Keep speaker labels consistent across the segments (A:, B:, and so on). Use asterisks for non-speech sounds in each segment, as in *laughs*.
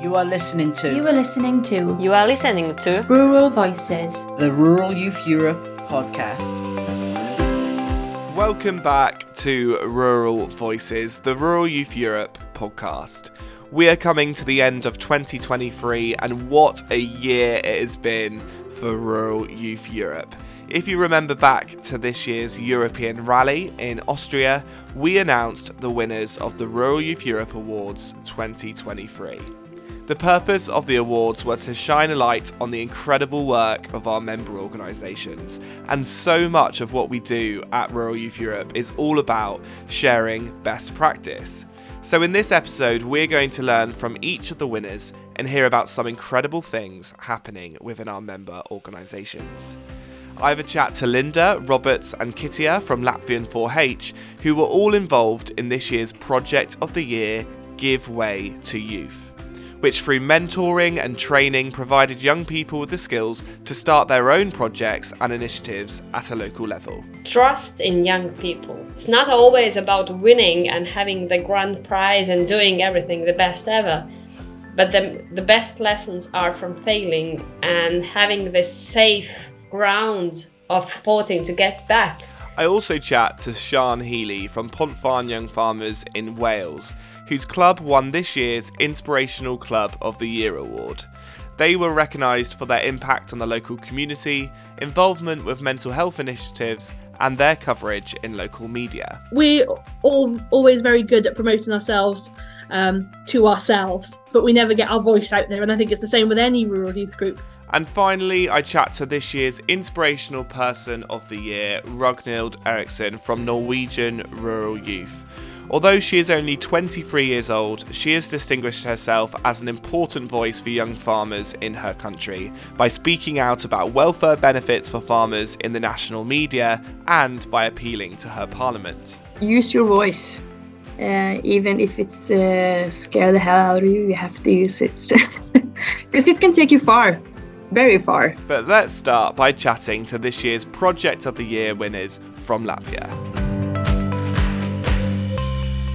A: You are listening to
B: You are listening to
C: You are listening to
B: Rural Voices.
A: the Rural Youth Europe podcast.
D: Welcome back to Rural Voices, the Rural Youth Europe podcast. We are coming to the end of 2023, and what a year it has been for Rural Youth Europe. If you remember back to this year's European Rally in Austria, we announced the winners of the Rural Youth Europe Awards 2023. The purpose of the awards was to shine a light on the incredible work of our member organisations, and so much of what we do at Rural Youth Europe is all about sharing best practice. So, in this episode, we're going to learn from each of the winners and hear about some incredible things happening within our member organisations. I have a chat to Linda, Roberts, and Kitija from Latvian 4H, who were all involved in this year's Project of the Year Give Way to Youth which through mentoring and training provided young people with the skills to start their own projects and initiatives at a local level.
E: trust in young people. It's not always about winning and having the grand prize and doing everything the best ever. But the, the best lessons are from failing and having this safe ground of supporting to get back.
D: I also chat to Sian Healey from Pontfaen Young Farmers in Wales, whose club won this year's Inspirational Club of the Year award. They were recognised for their impact on the local community, involvement with mental health initiatives, and their coverage in local media.
F: we're all always very good at promoting ourselves um, to ourselves, but we never get our voice out there. And I think it's the same with any rural youth group.
D: And finally, I chat to this year's Inspirational Person of the Year, Ragnhild Eriksen from Norwegian Rural Youth. Although she is only 23 years old, she has distinguished herself as an important voice for young farmers in her country by speaking out about welfare benefits for farmers in the national media and by appealing to her parliament.
G: use your voice. Uh, even if it's uh, scare the hell out of you, you have to use it. *laughs* Because it can take you far, very far.
D: But let's start by chatting to this year's Project of the Year winners from Latvia.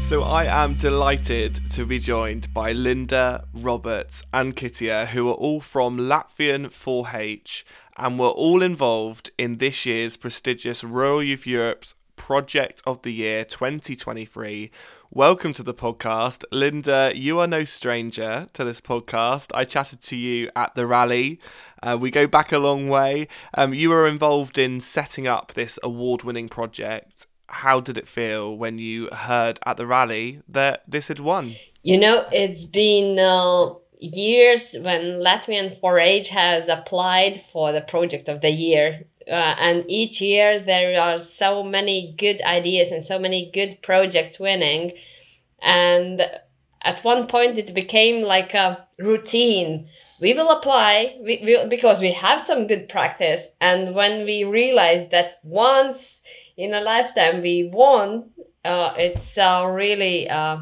D: So I am delighted to be joined by Linda, Roberts, and Kitija, who are all from Latvian 4H and were all involved in this year's prestigious Rural Youth Europe's Project of the Year 2023. Welcome to the podcast. Linda, you are no stranger to this podcast. I chatted to you at the rally. Uh, we go back a long way. Um, you were involved in setting up this award winning project. How did it feel when you heard at the rally that this had won?
E: You know, it's been uh, years when Latvian 4-H has applied for the project of the year. Uh, and each year there are so many good ideas and so many good projects winning. And at one point it became like a routine. We will apply we, we, because we have some good practice. And when we realize that once in a lifetime we won, uh, it's uh, really uh,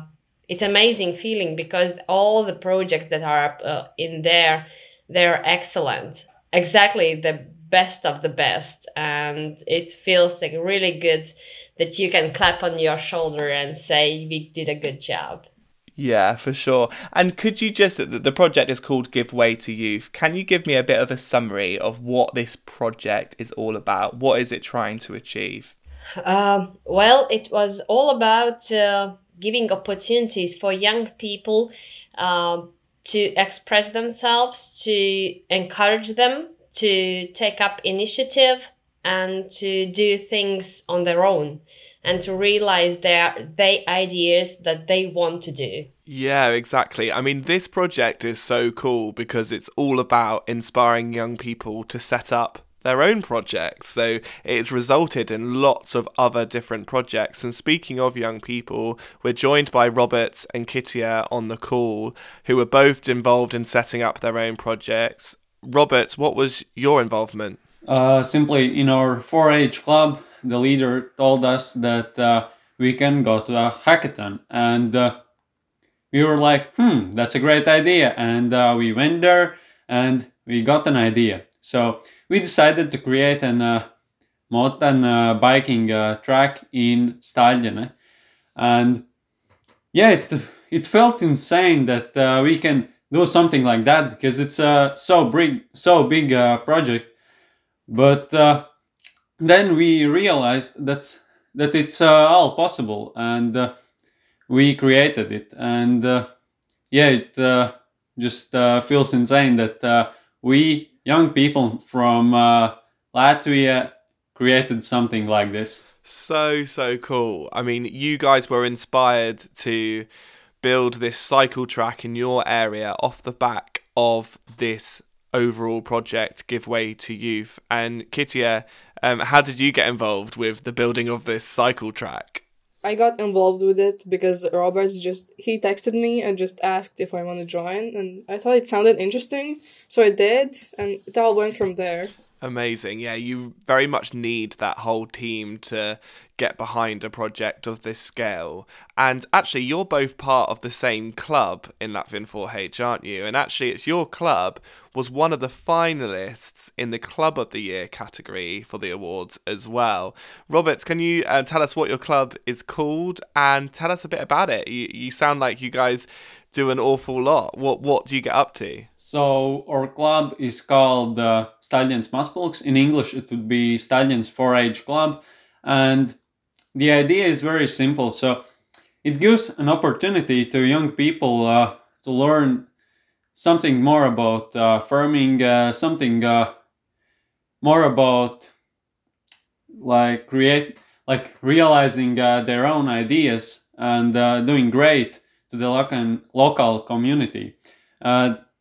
E: it's amazing feeling because all the projects that are uh, in there they're excellent exactly the best of the best and it feels like really good that you can clap on your shoulder and say we did a good job
D: Yeah, for sure. And could you just, the the project is called Give Way to Youth. Can you give me a bit of a summary of what this project is all about? What is it trying to achieve?
E: Um, well, it was all about uh, giving opportunities for young people um to express themselves, to encourage them to take up initiative and to do things on their own and to realize their they ideas that they want to do.
D: Yeah, exactly. I mean, this project is so cool because it's all about inspiring young people to set up their own projects. So it's resulted in lots of other different projects. And speaking of young people, we're joined by Robert and Kitija on the call, who were both involved in setting up their own projects. Robert, what was your involvement?
H: Uh, simply in our 4-H club, the leader told us that uh, we can go to a hackathon, and uh, we were like, "Hmm, that's a great idea." And uh, we went there, and we got an idea. So we decided to create an uh, mountain uh, biking uh, track in Stāļģene, and yeah, it it felt insane that uh, we can do something like that because it's a so big so big uh, project. But uh, then we realized that that it's uh, all possible and uh, we created it. And uh, yeah it uh, just uh, feels insane that uh, we young people from uh, latvia created something like this
D: So, so cool. I mean, you guys were inspired to build this cycle track in your area off the back of this overall project, Give Way to Youth. And Kitija, um, how did you get involved with the building of this cycle track?
C: I got involved with it because Roberts just he texted me and just asked if I want to join, and I thought it sounded interesting, so I did, and it all went from there.
D: Amazing. Yeah, you very much need that whole team to get behind a project of this scale. And actually, you're both part of the same club in Latvian 4H, aren't you? And actually, it's your club was one of the finalists in the Club of the Year category for the awards as well. Roberts, can you uh, tell us what your club is called and tell us a bit about it? You, you sound like you guys do an awful lot. What what do you get up to?
H: So our club is called uh, Stallions. In English, it would be Stallions 4-H Club, and the idea is very simple. So it gives an opportunity to young people uh, to learn something more about uh, farming, uh, something uh, more about like create like realizing uh, their own ideas and uh, doing great to the local local community.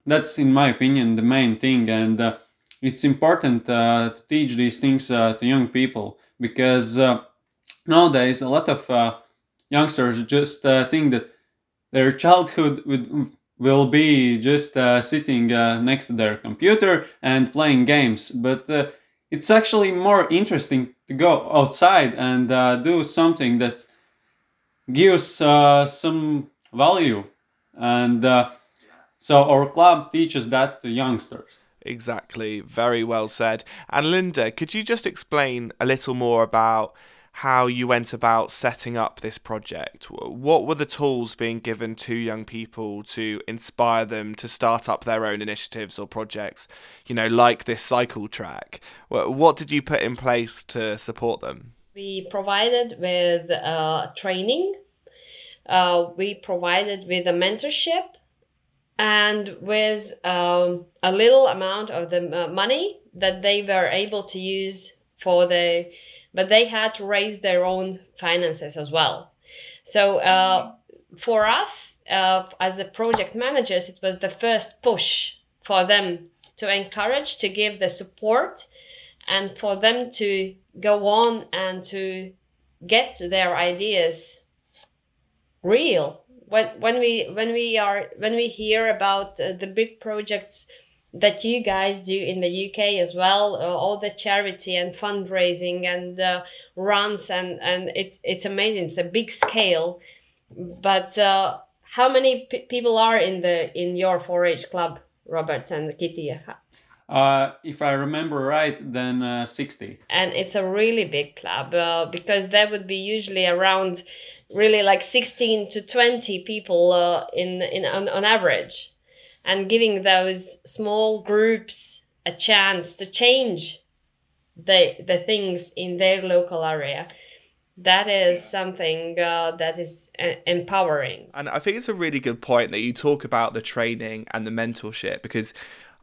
H: That's, in my opinion, the main thing, and it's important to teach these things to young people because nowadays a lot of uh, youngsters just uh, think that their childhood would, will be just uh, sitting uh, next to their computer and playing games, but uh, it's actually more interesting to go outside and do something that gives some value and so our club teaches that to youngsters
D: Exactly. Very well said. And Linda, could you just explain a little more about how you went about setting up this project? What were the tools being given to young people to inspire them to start up their own initiatives or projects, you know, like this cycle track? What did you put in place to support them?
E: We provided with uh, training. Uh, we provided with a mentorship and with um, a little amount of the uh, money that they were able to use for the but they had to raise their own finances as well. So uh, for us uh, as the project managers it was the first push for them to encourage to give the support and for them to go on and to get their ideas real. When when we when we are when we hear about uh, the big projects that you guys do in the UK as well, uh, all the charity and fundraising and uh, runs and and it's it's amazing. It's a big scale, but uh, how many p- people are in the in your 4-H club, Robert and Kitty?
H: uh, if i remember right then uh, 60
E: and it's a really big club uh, because there would be usually around really like 16 to 20 people uh, in in on, on average and giving those small groups a chance to change the the things in their local area. That is something uh, that is uh, empowering.
D: And I think it's a really good point that you talk about the training and the mentorship because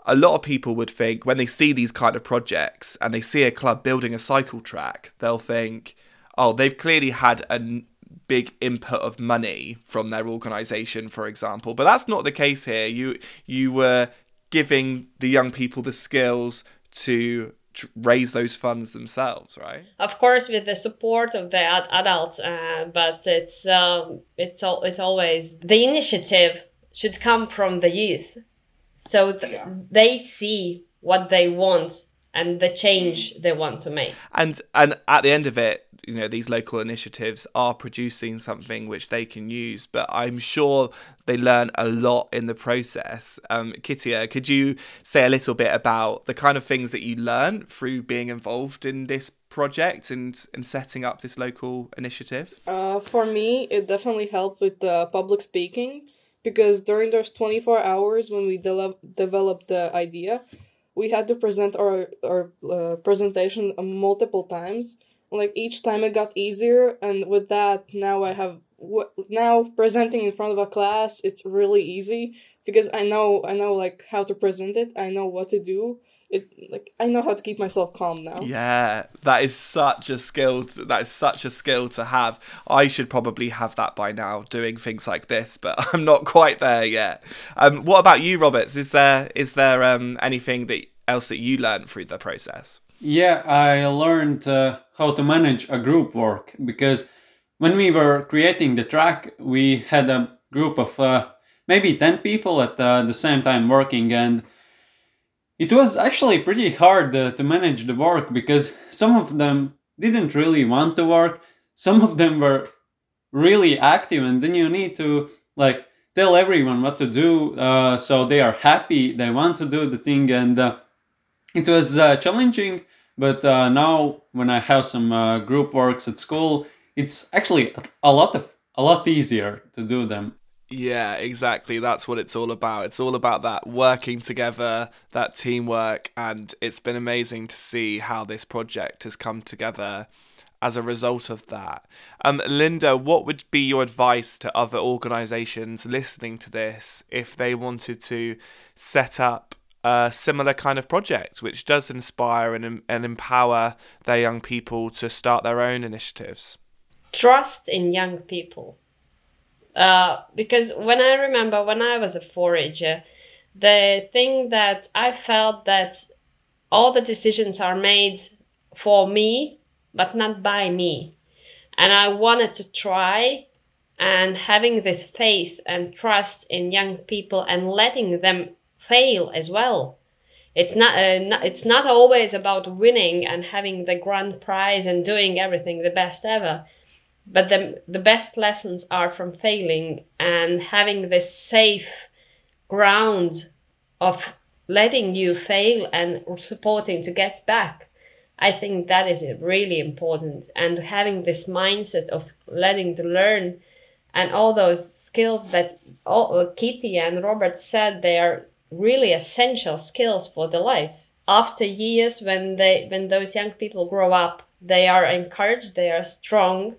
D: a lot of people would think when they see these kind of projects and they see a club building a cycle track, they'll think, oh, they've clearly had a big input of money from their organization, for example. But that's not the case here. You you were giving the young people the skills to raise those funds themselves, right?
E: of course with the support of the ad- adults uh, but it's um, it's all it's always the initiative should come from the youth so th- they see what they want and the change they want to make
D: and and at the end of it you know these local initiatives are producing something which they can use but i'm sure they learn a lot in the process um could you say a little bit about the kind of things that you learn through being involved in this project and and setting up this local initiative
C: Uh, for me, it definitely helped with uh, public speaking because during those 24 hours when we de- developed the idea, we had to present our our uh, presentation multiple times. Like each time it got easier, and with that, now I have w- now presenting in front of a class. It's really easy because I know I know like how to present it. I know what to do. It like I know how to keep myself calm now.
D: Yeah, that is such a skill. To, that is such a skill to have. I should probably have that by now, doing things like this, but *laughs* I'm not quite there yet. Um, what about you, Roberts? Is there is there um, anything that else that you learned through the process?
H: Yeah, I learned uh, how to manage a group work because when we were creating the track, we had a group of uh, maybe 10 people at uh, the same time working and it was actually pretty hard uh, to manage the work because some of them didn't really want to work some of them were really active and then you need to like tell everyone what to do uh, so they are happy they want to do the thing and uh, it was uh, challenging but uh, now when i have some uh, group works at school it's actually a lot of a lot easier to do them
D: Yeah, exactly. That's what it's all about. It's all about that working together, that teamwork, and it's been amazing to see how this project has come together as a result of that. Um, Linda, what would be your advice to other organisations listening to this if they wanted to set up a similar kind of project, which does inspire and, and empower their young people to start their own initiatives?
E: Trust in young people. Uh, because when I remember when I was a forager, the thing that I felt that all the decisions are made for me, but not by me. And I wanted to try and having this faith and trust in young people and letting them fail as well. It's not, uh, not it's not always about winning and having the grand prize and doing everything the best ever. But the, the best lessons are from failing and having this safe ground of letting you fail and supporting to get back. I think that is really important. And having this mindset of letting to learn and all those skills that all, kitty and robert said they are really essential skills for the life after years when they when those young people grow up they are encouraged they are strong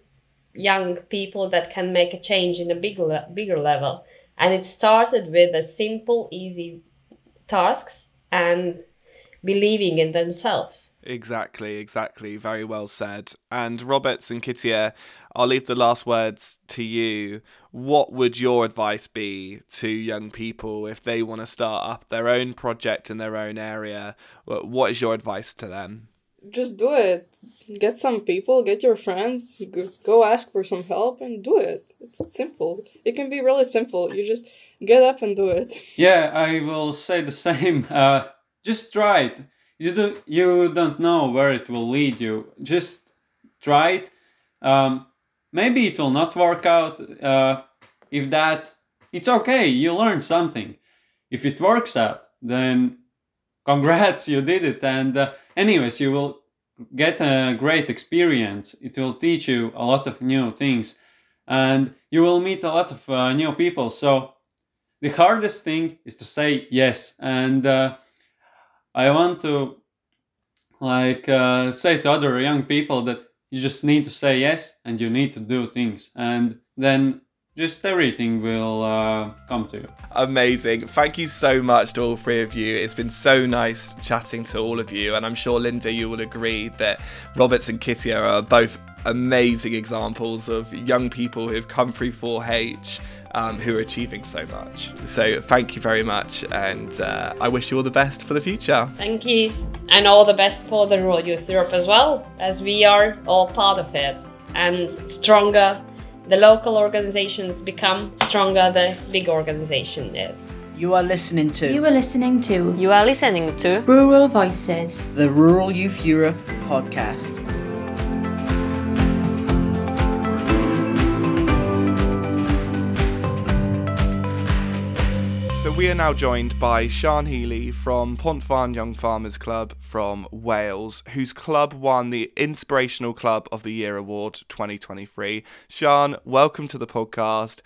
E: young people that can make a change in a bigger bigger level and it started with a simple easy tasks and believing in themselves
D: Exactly, exactly. Very well said. And Roberts and Kitija, I'll leave the last words to you. What would your advice be to young people if they want to start up their own project in their own area? What is your advice to them?
C: Just do it. Get some people, get your friends, go- go ask for some help and do it. It's simple. It can be really simple. You just get up and do it. *laughs*
H: Yeah, I will say the same. *laughs* Uh, just try it. You do. You don't know where it will lead you. Just try it. Um, maybe it will not work out. Uh, if that, it's okay. You learn something. If it works out, then congrats, you did it. And uh, anyways, you will get a great experience. It will teach you a lot of new things, and you will meet a lot of uh, new people. So the hardest thing is to say yes and uh, i want to like uh, say to other young people that you just need to say yes and you need to do things and then just everything will uh, come to you
D: Amazing. Thank you so much to all three of you. It's been so nice chatting to all of you. And I'm sure, Linda, you will agree that Roberts and Kitty are both amazing examples of young people who have come through 4H. Um, who are achieving so much. So, thank you very much, and uh, I wish you all the best for the future.
E: thank you and all the best for the rural youth europe as well as we are all part of it and stronger the local organizations become stronger the big organization is
A: You are listening to
B: You are listening to
I: You are listening to
B: Rural Voices.
A: the Rural Youth Europe podcast.
D: So we are now joined by Sian Healey from Pontfaen Young Farmers Club from Wales, whose club won the Inspirational Club of the Year Award 2023. Sian, welcome to the podcast.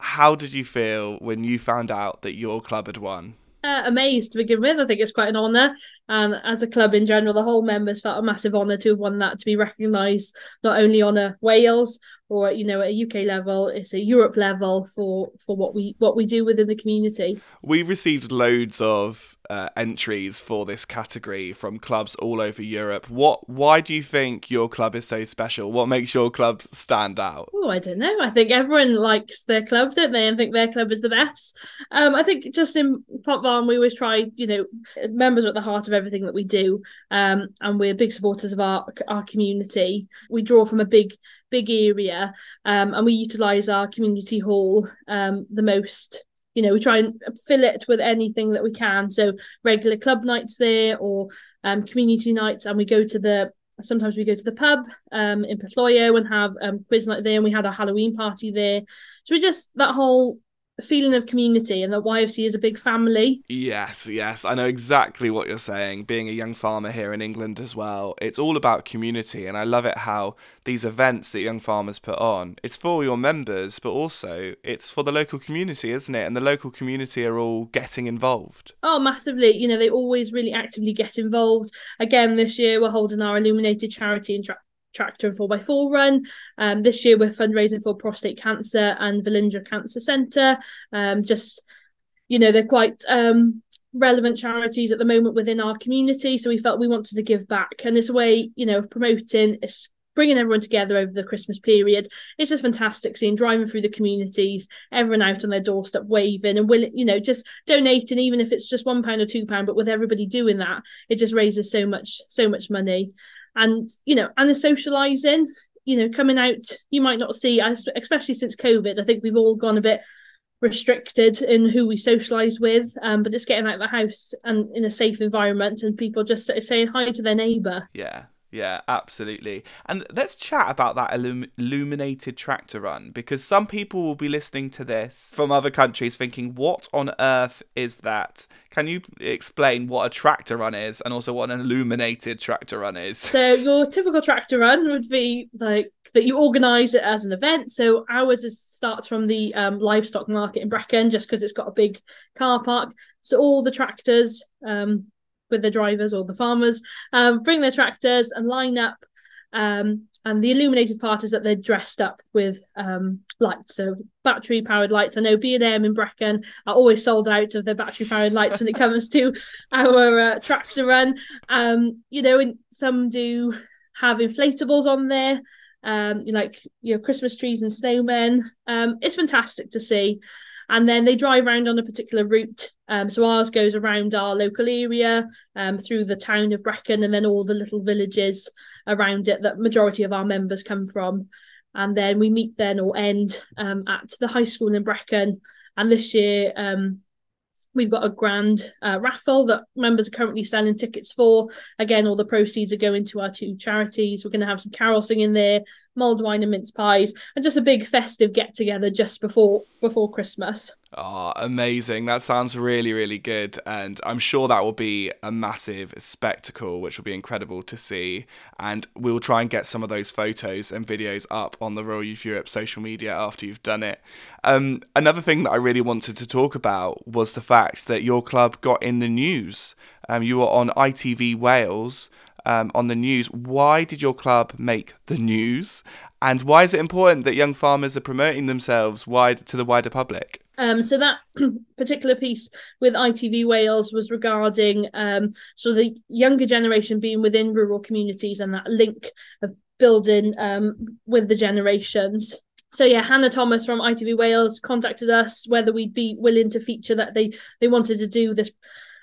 D: how did you feel when you found out that your club had won?
F: uh, amazed to begin with. I think it's quite an honour. And as a club in general, the whole members felt a massive honour to have won that, to be recognised not only on a Wales or you know at a UK level, it's a Europe level for for what we what we do within the community.
D: We received loads of uh, entries for this category from clubs all over Europe. What? Why do you think your club is so special? What makes your club stand out?
F: Oh, I don't know. I think everyone likes their club, don't they? And think their club is the best. Um, I think just in Pontfaen, we always try. You know, members are at the heart of everything that we do, um, and we're big supporters of our our community. We draw from a big big area, um, and we utilise our community hall um, the most. You know we try and fill it with anything that we can. So regular club nights there or um, community nights and we go to the sometimes we go to the pub um, in Pwllgloyw and have um, quiz night there and we had a Halloween party there. So we just that whole feeling of community and the YFC is a big family.
D: Yes, yes, I know exactly what you're saying. Being a young farmer here in England as well, it's all about community, and I love it how these events that young farmers put on, it's for your members, but also it's for the local community, isn't it? And the local community are all getting involved.
F: Oh, massively. You know, they always really actively get involved. Again, this year we're holding our illuminated charity tractor and 4x4 run. Um, this year we're fundraising for prostate cancer and Velindre Cancer Centre. Um, just, you know, they're quite um, relevant charities at the moment within our community. So we felt we wanted to give back. And a way, you know, of promoting, it's bringing everyone together over the Christmas period. It's just fantastic seeing driving through the communities, everyone out on their doorstep waving and willing, you know, just donating, even if it's just one pound or two pound, but with everybody doing that, it just raises so much, so much money and you know and the socializing you know coming out you might not see especially since covid i think we've all gone a bit restricted in who we socialize with um but it's getting out of the house and in a safe environment and people just saying hi to their neighbor
D: yeah yeah, absolutely. And let's chat about that illum- illuminated tractor run because some people will be listening to this from other countries thinking, what on earth is that? Can you explain what a tractor run is and also what an illuminated tractor run is?
F: So, your typical tractor run would be like that you organise it as an event. So, ours is, starts from the um, livestock market in Brecon just because it's got a big car park. So, all the tractors, um, with the drivers or the farmers, um, bring their tractors and line up. Um, and the illuminated part is that they're dressed up with um, lights, so battery powered lights. I know B and M in Brecon are always sold out of their battery powered lights when it comes to *laughs* our uh, tractor run. Um, you know, and some do have inflatables on there, um, like your know Christmas trees and snowmen. Um, it's fantastic to see and then they drive around on a particular route. Um, so ours goes around our local area, um, through the town of Brecon, and then all the little villages around it that majority of our members come from. And then we meet then or end um, at the high school in Brecon. And this year, um, We've got a grand uh, raffle that members are currently selling tickets for. Again, all the proceeds are going to our two charities. We're going to have some carol singing there, mulled wine and mince pies, and just a big festive get together just before before Christmas.
D: Oh, amazing. That sounds really, really good. And I'm sure that will be a massive spectacle, which will be incredible to see. And we'll try and get some of those photos and videos up on the Rural Youth Europe social media after you've done it. Um, another thing that I really wanted to talk about was the fact that your club got in the news. Um, you were on ITV Wales. Um, on the news. Why did your club make the news? And why is it important that young farmers are promoting themselves wide to the wider public?
F: Um, so that *clears throat* particular piece with ITV Wales was regarding um, the younger generation being within rural communities and that link of building um, with the generations. So yeah, Hannah Thomas from ITV Wales contacted us whether we'd be willing to feature that they they wanted to do this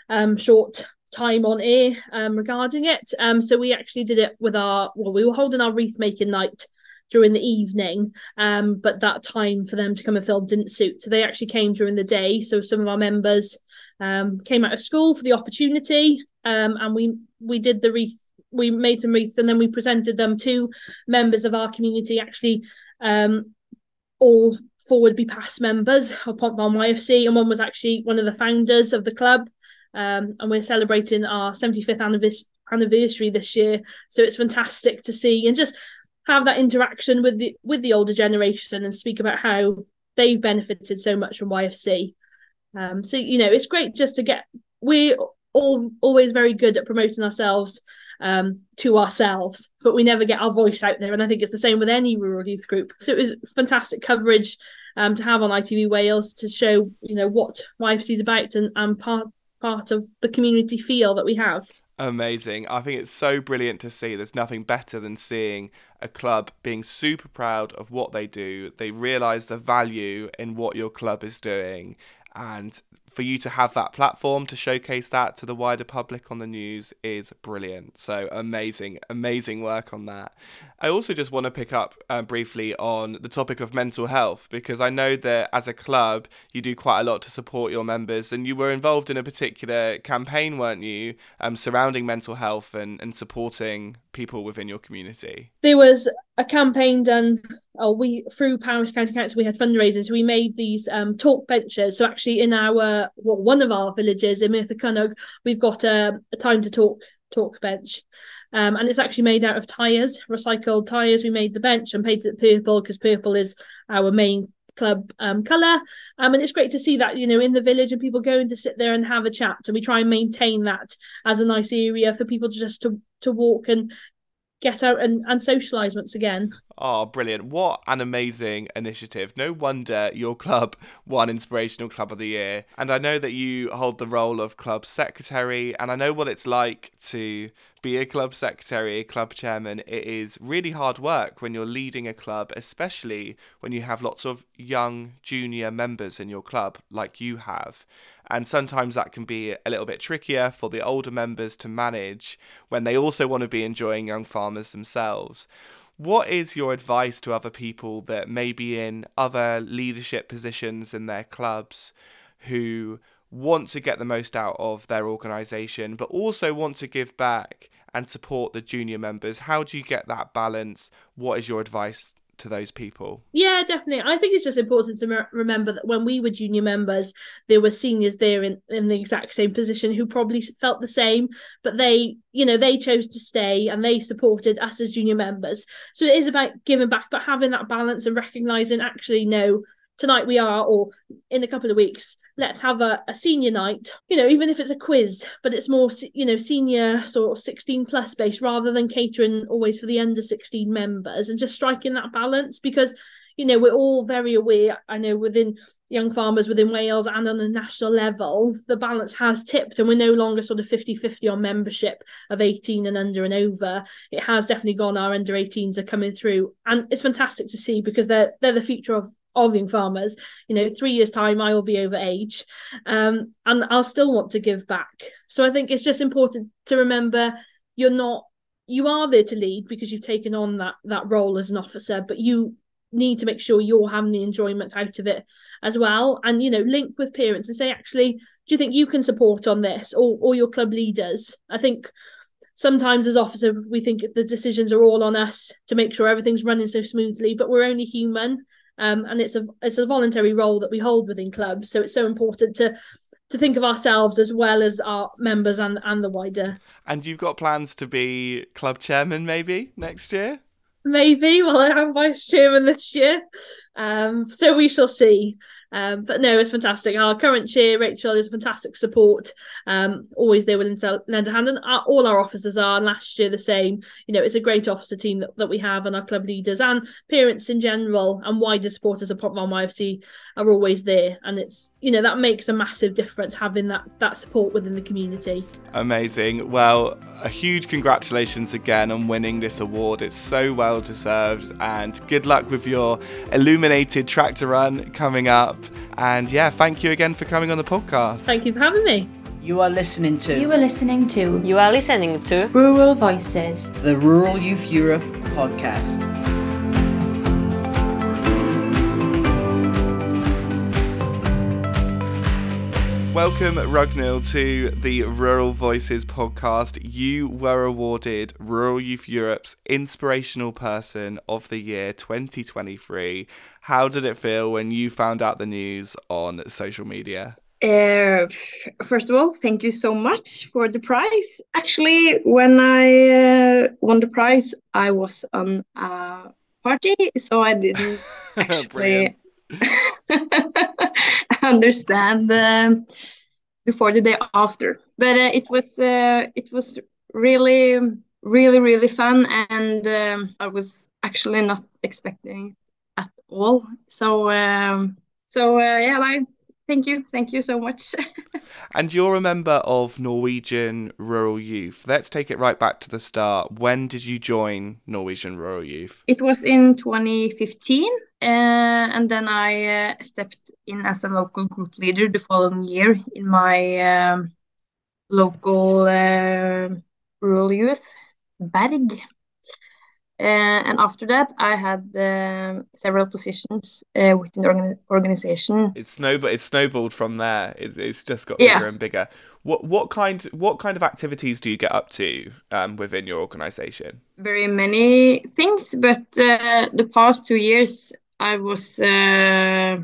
F: um, short time on air um, regarding it. Um, so we actually did it with our well, we were holding our wreath making night during the evening, um, but that time for them to come and film didn't suit. So they actually came during the day. So some of our members um, came out of school for the opportunity, um, and we we did the wreath. We made some wreaths, and then we presented them to members of our community. Actually, um, all four would be past members of Pont YFC, and one was actually one of the founders of the club. Um, and we're celebrating our 75th anniversary anniversary this year so it's fantastic to see and just have that interaction with the with the older generation and speak about how they've benefited so much from YFC. Um, so you know, it's great just to get we're all always very good at promoting ourselves um, to ourselves, but we never get our voice out there. And I think it's the same with any rural youth group. So it was fantastic coverage um, to have on ITV Wales to show you know what YFC is about and, and part part of the community feel that we have.
D: Amazing. I think it's so brilliant to see. There's nothing better than seeing a club being super proud of what they do. They realise the value in what your club is doing. And for you to have that platform to showcase that to the wider public on the news is brilliant. So amazing, amazing work on that. I also just want to pick up uh, briefly on the topic of mental health because I know that as a club you do quite a lot to support your members and you were involved in a particular campaign, weren't you, um, surrounding mental health and, and supporting people within your community?
F: There was a campaign done oh, we through Powys County Council we had fundraisers. We made these um, talk benches. So actually in our well, one of our villages in Merthyr Cynog we've got a, a time to talk talk bench. Um, and it's actually made out of tires recycled tires we made the bench and painted it purple because purple is our main club um, colour. Um, and it's great to see that you know in the village and people going to sit there and have a chat. And we try and maintain that as a nice area for people just to to walk and get out and, and socialise once again.
D: Oh, brilliant. What an amazing initiative. No wonder your club *laughs* won Inspirational Club of the Year. And I know that you hold the role of club secretary, and I know what it's like to be a club secretary, a club chairman. It is really hard work when you're leading a club, especially when you have lots of young junior members in your club, like you have. And sometimes that can be a little bit trickier for the older members to manage when they also want to be enjoying young farmers themselves. What is your advice to other people that may be in other leadership positions in their clubs who want to get the most out of their organisation but also want to give back and support the junior members? How do you get that balance? What is your advice to those people?
F: Yeah, definitely. I think it's just important to me- remember that when we were junior members, there were seniors there in, in the exact same position who probably felt the same, but they, you know, they chose to stay and they supported us as junior members. So it is about giving back, but having that balance and recognizing actually, no, tonight we are, or in a couple of weeks, let's have a, a senior night, you know, even if it's a quiz, but it's more, you know, senior sort of 16 plus based rather than catering always for the under 16 members and just striking that balance because, you know, we're all very aware, I know within young farmers within Wales and on a national level, the balance has tipped and we're no longer sort of 50 50 on membership of 18 and under and over. It has definitely gone, our under 18s are coming through. And it's fantastic to see because they're they're the future of of young farmers you know three years time i will be over age. Um, and i'll still want to give back. So i think it's just important to remember you're not you are there to lead because you've taken on that that role as an officer but you need to make sure you're having the enjoyment out of it as well. And you know link with parents and say actually do you think you can support on this? Or or your club leaders. I think sometimes as officer we think the decisions are all on us to make sure everything's running so smoothly but we're only human um, and it's a it's a voluntary role that we hold within clubs. So it's so important to to think of ourselves as well as our members and and the wider.
D: And you've got plans to be club chairman maybe next year?
F: Maybe. Well, I'm vice chairman this year, um, so we shall see. Um, but no, it's fantastic. Our current chair, Rachel, is a fantastic support. Um, always there willing to lend a hand, and our, all our officers are. And last year the same. You know, it's a great officer team that, that we have, and our club leaders and parents in general, and wider supporters of Pontfaen YFC are always there. And it's you know that makes a massive difference having that that support within the community.
D: Amazing. Well, a huge congratulations again on winning this award. It's so well deserved, and good luck with your illuminated tractor run coming up. And yeah, thank you again for coming on the podcast.
F: Thank you for having me.
A: You are listening to
B: You are listening to
E: You are listening to
B: Rural Voices.
A: the Rural Youth Europe podcast.
D: Welcome, Ragnhild, to the Rural Voices podcast. You were awarded Rural Youth Europe's Inspirational Person of the Year 2023. How did it feel when you found out the news on social media?
G: Uh, first of all, thank you so much for the prize. Actually, when I uh, won the prize, I was on a party, so I didn't *laughs* actually *laughs* understand um, before the day after. But uh, it was uh, it was really really really fun, and um, I was actually not expecting all. So um, so uh, yeah, I thank you, thank you so much. *laughs*
D: and you're a member of Norwegian Rural Youth. Let's take it right back to the start. When did you join Norwegian Rural Youth?
G: It was in 2015. Uh, and then I uh, stepped in as a local group leader the following year in my um, local uh, rural youth, Berg. Uh, and after that, I had um, several positions uh, within the organ- organization.
D: It's snowballed. It's snowballed from there. It's, it's just got bigger yeah. and bigger. What what kind what kind of activities do you get up to um, within your organization?
G: Very many things, but uh, the past two years I was uh,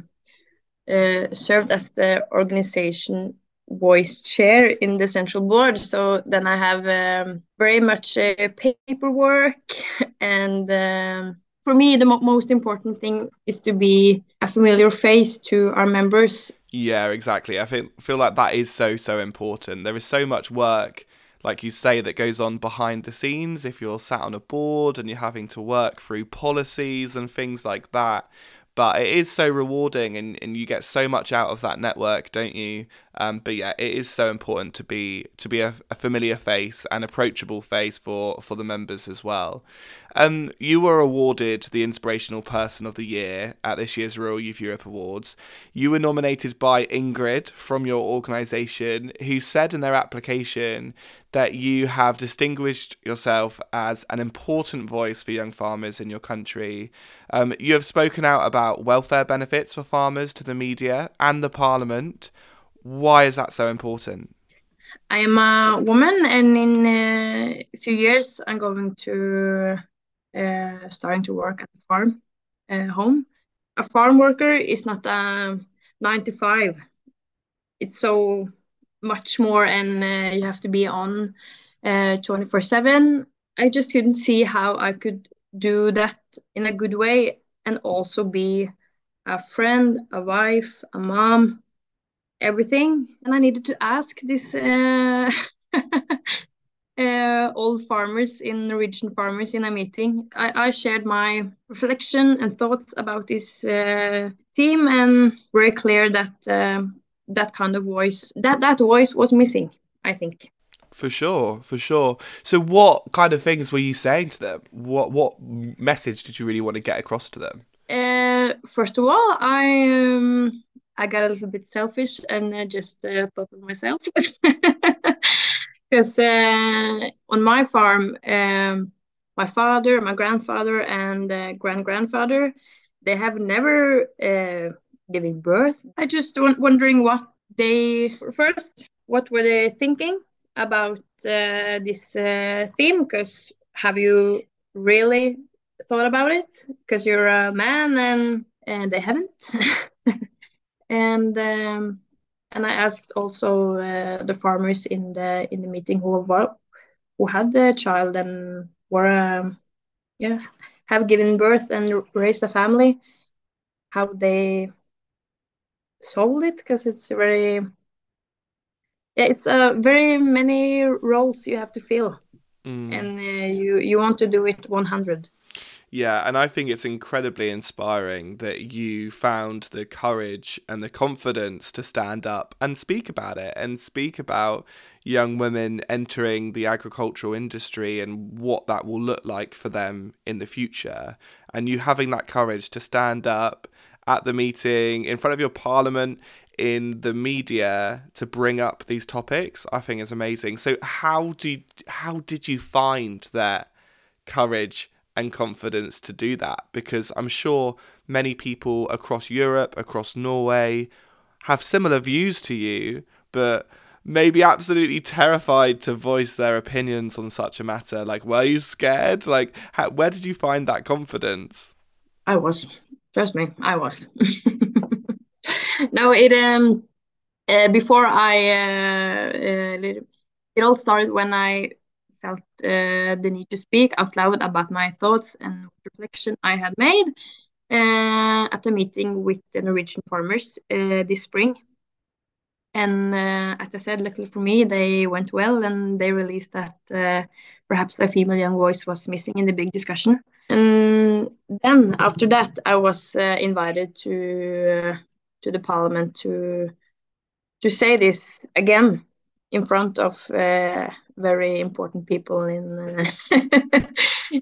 G: uh, served as the organization voice chair in the central board. So then I have um, very much uh, paperwork, *laughs* and um, for me, the mo most important thing is to be a familiar face to our members.
D: Yeah, exactly. I feel feel like that is so so important. There is so much work like you say, that goes on behind the scenes if you're sat on a board and you're having to work through policies and things like that. But it is so rewarding and, and you get so much out of that network, don't you? Um, but yeah, it is so important to be to be a, a familiar face and approachable face for, for the members as well. Um, you were awarded the Inspirational Person of the Year at this year's Rural Youth Europe Awards. You were nominated by Ingrid from your organisation, who said in their application that you have distinguished yourself as an important voice for young farmers in your country. Um, you have spoken out about welfare benefits for farmers to the media and the parliament. Why is that so important?
G: I am a woman, and in a few years, I'm going to uh, starting to work at the farm uh, home. A farm worker is not a nine to five. It's so much more, and uh, you have to be on uh, 24 7. I just couldn't see how I could do that in a good way and also be a friend, a wife, a mom, everything. And I needed to ask this uh, *laughs* uh, old farmers in Norwegian farmers in a meeting. I, I shared my reflection and thoughts about this uh, theme, and very clear that uh, that kind of voice that that voice was missing. I think.
D: For sure, for sure. So, what kind of things were you saying to them? What what message did you really want to get across to them?
G: Uh, first of all, I um, I got a little bit selfish and uh, just uh, thought of myself. *laughs* because uh, on my farm, um, my father, my grandfather, and uh, grand grandfather, they have never uh, given birth. I just wondering what they first, what were they thinking about uh, this uh, theme? Because have you really thought about it? Because you're a man and and they haven't. *laughs* and um, and I asked also uh, the farmers in the in the meeting who were who had the child and were um, yeah have given birth and raised a family how they solved it because it's very yeah it's uh, very many roles you have to fill mm. and uh, you you want to do it 100
D: yeah, and I think it's incredibly inspiring that you found the courage and the confidence to stand up and speak about it and speak about young women entering the agricultural industry and what that will look like for them in the future. And you having that courage to stand up at the meeting, in front of your parliament, in the media to bring up these topics, I think is amazing. So how do how did you find that courage and confidence to do that because I'm sure many people across Europe, across Norway, have similar views to you, but maybe absolutely terrified to voice their opinions on such a matter. Like, were you scared? Like, how, where did you find that confidence?
G: I was. Trust me, I was. *laughs* no, it um, uh, before I uh, uh, it all started when I felt uh, the need to speak out loud about my thoughts and reflection I had made. uh, at a meeting with the Norwegian farmers uh, this spring. And uh, as I said, luckily for me, they went well and they released that uh, perhaps a female young voice was missing in the big discussion. And then after that, I was uh, invited to to the parliament to to say this again in front of uh, very important people in uh, *laughs*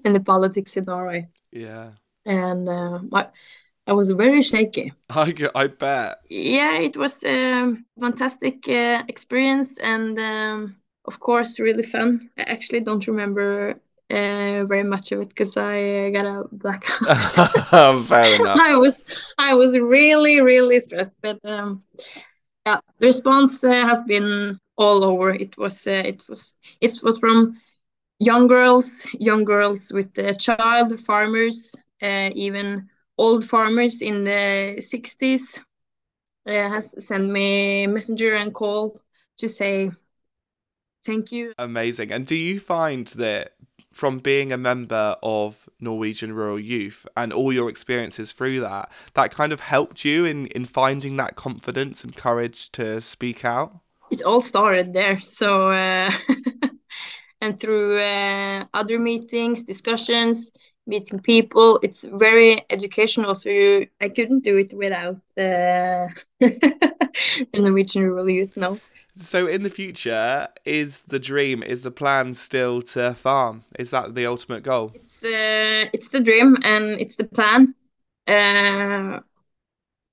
G: in the politics in Norway.
D: Yeah.
G: And uh, I, I was very shaky. *laughs*
D: I bet.
G: Yeah, it was a fantastic uh, experience and um, of course really fun. I actually don't remember uh, very much of it because I got a blackout. *laughs*
D: Fair enough.
G: I was I was really really stressed, but um, yeah, the response uh, has been all over. It was uh, it was it was from young girls, young girls with uh, child farmers, uh, even old farmers in the 60s uh, has sent me messenger and call to say thank you.
D: Amazing. And do you find that from being a member of Norwegian Rural Youth and all your experiences through that, that kind of helped you in, in finding that confidence and courage to speak out?
G: It all started there. So, uh, *laughs* and through uh, other meetings, discussions, meeting people, it's very educational. So, you, I couldn't do it without uh, *laughs* the Norwegian Rural Youth, no.
D: So, in the future, is the dream, is the plan still to farm? Is that the ultimate goal?
G: It's uh, it's the dream and it's the plan. Uh,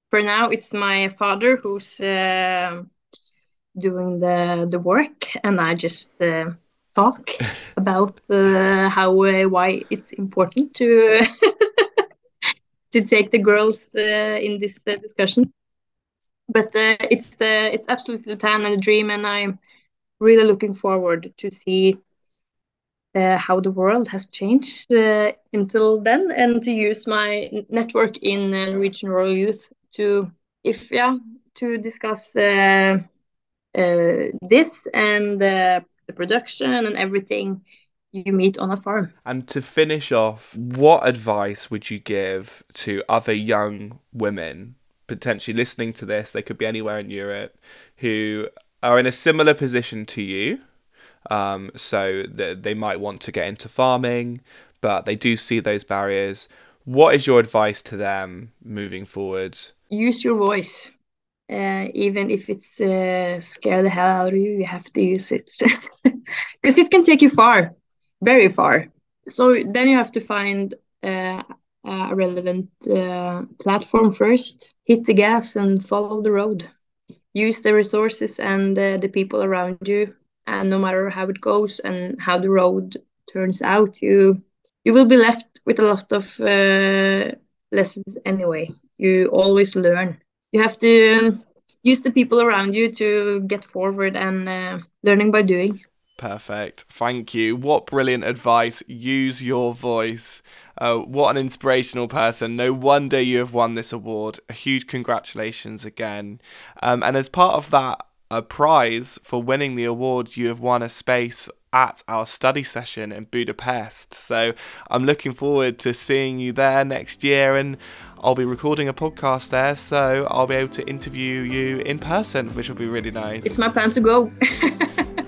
G: for now, it's my father who's uh, doing the the work, and I just uh, talk *laughs* about uh, how uh, why it's important to *laughs* to take the girls uh, in this uh, discussion. But uh, it's the it's absolutely the plan and the dream, and I'm really looking forward to see uh, how the world has changed uh, until then and to use my network in uh, Norwegian Rural Youth to if yeah to discuss uh, this and uh, the production and everything you meet on a farm.
D: And to finish off, what advice would you give to other young women potentially listening to this? They could be anywhere in Europe who are in a similar position to you. Um, so th- they might want to get into farming, but they do see those barriers. What is your advice to them moving forward?
G: Use your voice. Uh, even if it's uh, scare the hell out of you, you have to use it *laughs* because it can take you far, very far. So then you have to find uh, a relevant uh, platform first. Hit the gas and follow the road. Use the resources and the people around you, and no matter how it goes and how the road turns out, you you will be left with a lot of uh, lessons anyway. You always learn. You have to um, use the people around you to get forward and uh, learning by doing.
D: Perfect. Thank you. What brilliant advice. Use your voice. Uh, what an inspirational person. No wonder you have won this award. A huge congratulations again. Um, and as part of that a prize for winning the award, you have won a space at our study session in Budapest. So I'm looking forward to seeing you there next year and I'll be recording a podcast there, so I'll be able to interview you in person, which will be really nice.
G: It's my plan to go. *laughs*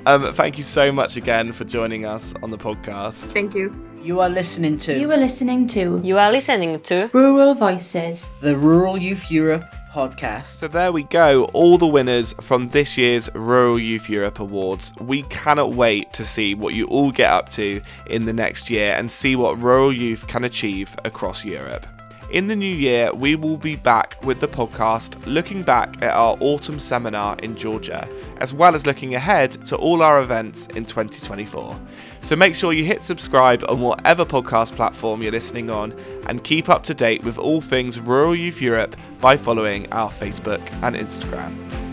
D: Um, thank you so much again for joining us on the podcast.
G: Thank you.
A: You are listening to
B: You are listening to
E: You are listening to
B: Rural Voices.
A: the Rural Youth Europe podcast.
D: So there we go, all the winners from this year's Rural Youth Europe Awards. We cannot wait to see what you all get up to in the next year and see what rural youth can achieve across Europe. In the new year, we will be back with the podcast looking back at our autumn seminar in Georgia, as well as looking ahead to all our events in 2024. So make sure you hit subscribe on whatever podcast platform you're listening on and keep up to date with all things Rural Youth Europe by following our Facebook and Instagram.